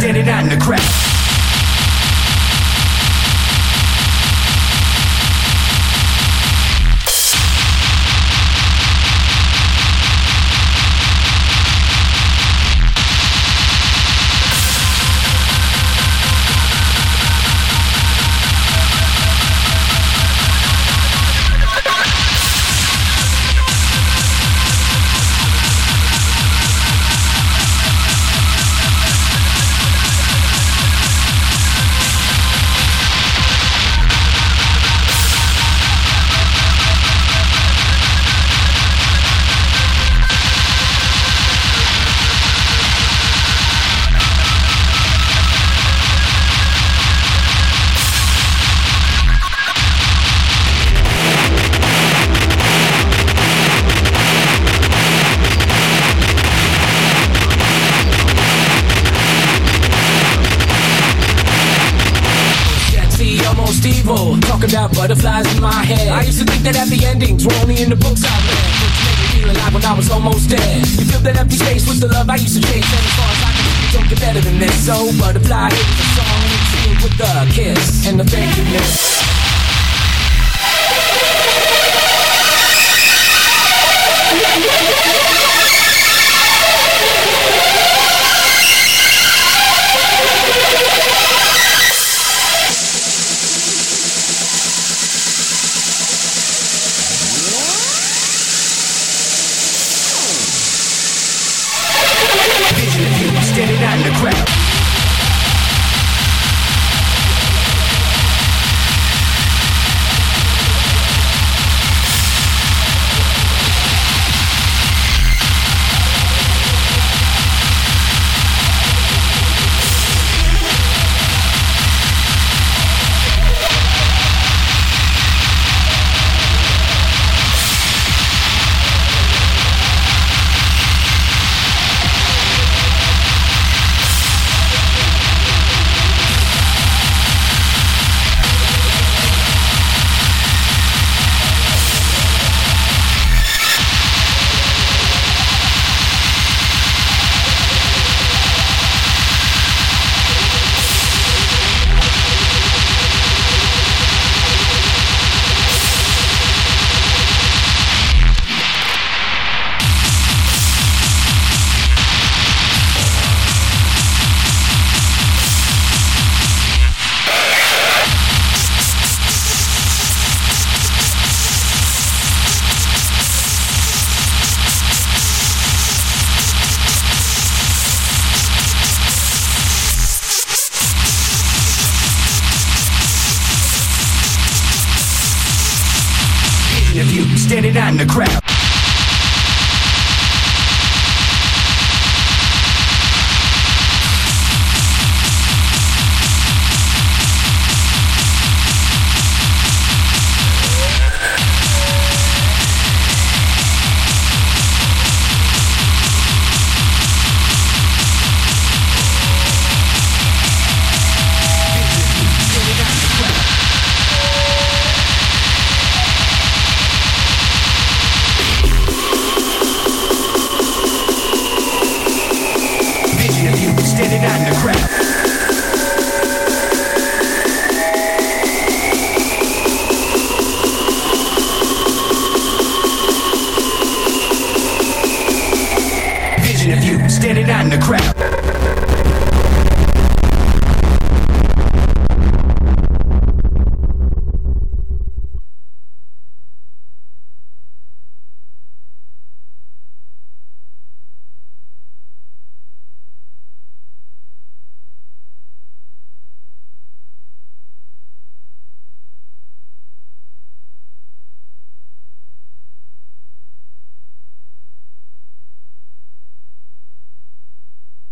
Standing out in the crowd. Almost evil. Talk about butterflies in my head. I used to think that happy endings were only in the books I read. Made me feel alive when I was almost dead. You fill that empty space with the love I used to chase. And as far as I can see, don't get better than this. So, butterfly, here's the song. With the kiss and the thank you miss. You standing out in the crowd. Vision of you standing out in the crowd. Standing out in the crowd. Vision of you standing out in the crowd.